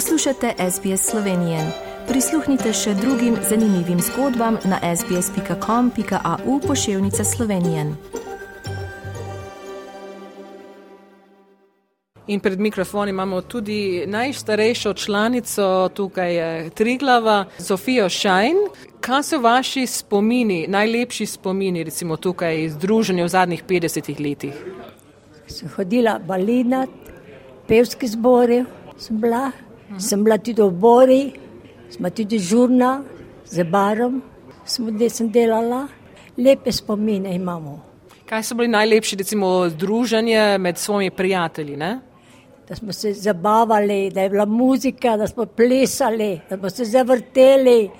Poslušate SBS Slovenije. Prisluhnite še drugim zanimivim zgodbam na sbsp.com.au pošiljka Slovenije. In pred mikrofonom imamo tudi najstarejšo članico tukaj, Triglava, Sofijo Šajn. Kaj so vaši spomini, najlepši spomini, recimo tukaj iz druženja v zadnjih 50 letih? Sem hodila balinat, pevski zbori sem bila, uh -huh. sem bila tudi v Bori, smo tudi žurna z barom, smo, sem delala, lepe spomine imamo. Kaj so bili najlepši, recimo, druženje med svojimi prijatelji? Ne? Da smo se zabavali, da je bila muzika, da smo plesali, da smo se zavrteli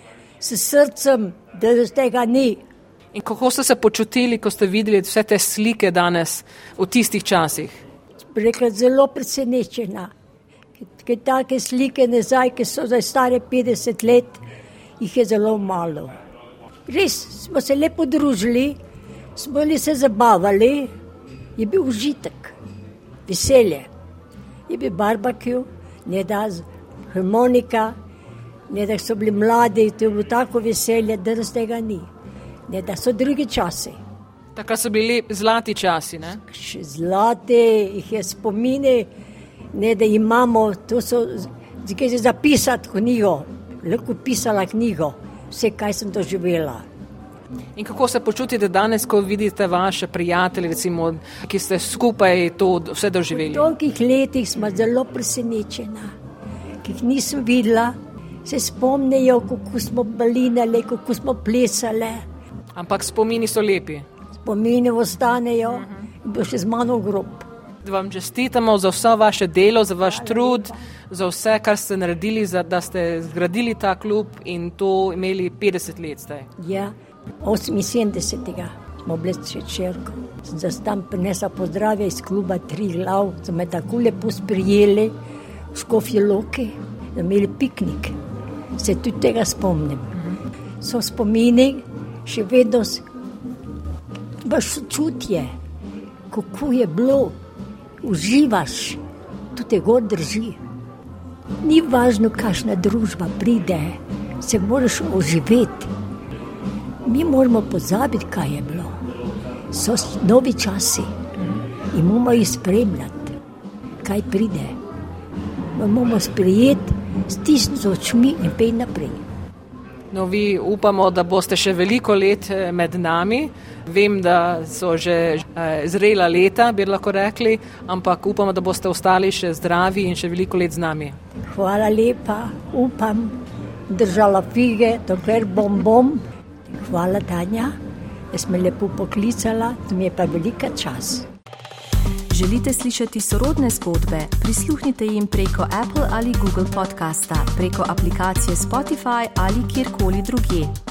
s srcem, da z tega ni. In kako ste se počutili, ko ste videli vse te slike danes v tistih časih? Rekla, zelo presenečena. Ker take slike nazaj, ki so zdaj stare 50 let, jih je zelo malo. Res smo se lepo družili, smo se zabavali, je bil užitek, veselje. Je bil barbecue, ne da harmonika, ne da so bili mladi, to je bilo tako veselje, da res tega ni. Ne da so drugi časi. Takrat so bili zlati časi. Ne? Zlati, jih je spomini, ne da imamo, to so zdaj zapisati knjigo, lahko pisala knjigo, vse, kaj sem doživela. In kako se počutite danes, ko vidite vaše prijatelje, recimo, ki ste skupaj to vse doživeli? V dolgih letih smo zelo presenečeni, ki jih nisem videla, se spomnijo, kako smo balinali, kako smo plesali. Ampak spomini so lepi. Spomini ostanejo in bo še z mano grob. Vam čestitamo za vse vaše delo, za vaš trud, za vse, kar ste naredili, za, da ste zgradili ta klub in to imeli 50 let zdaj. Ja, 78. smo bili črko. Sem za tam prinesla pozdravje iz kluba Tri glav, so me tako lepo sprijeli v Škofje Loki, da imeli piknik. Se tudi tega spomnim. So spomini, še vedno imaš čutje, kako je bilo, uživaš, tu te gor drži. Ni važno, kakšna družba pride, se moraš oživeti. Mi moramo pozabiti, kaj je bilo. So novi časi in moramo jih spremljati, kaj pride. Moramo sprejeti, stisniti z očmi in pej naprej. No, vi upamo, da boste še veliko let med nami. Vem, da so že eh, zrela leta, bi lahko rekli, ampak upamo, da boste ostali še zdravi in še veliko let z nami. Hvala lepa, upam, držala fige, dokler bom bom. Hvala, Tanja, da si me lepo poklicala, to mi je pa velika čas. Želite slišati sorodne zgodbe? Prisluhnite jim preko Apple ali Google podcasta, preko aplikacije Spotify ali kjerkoli drugje.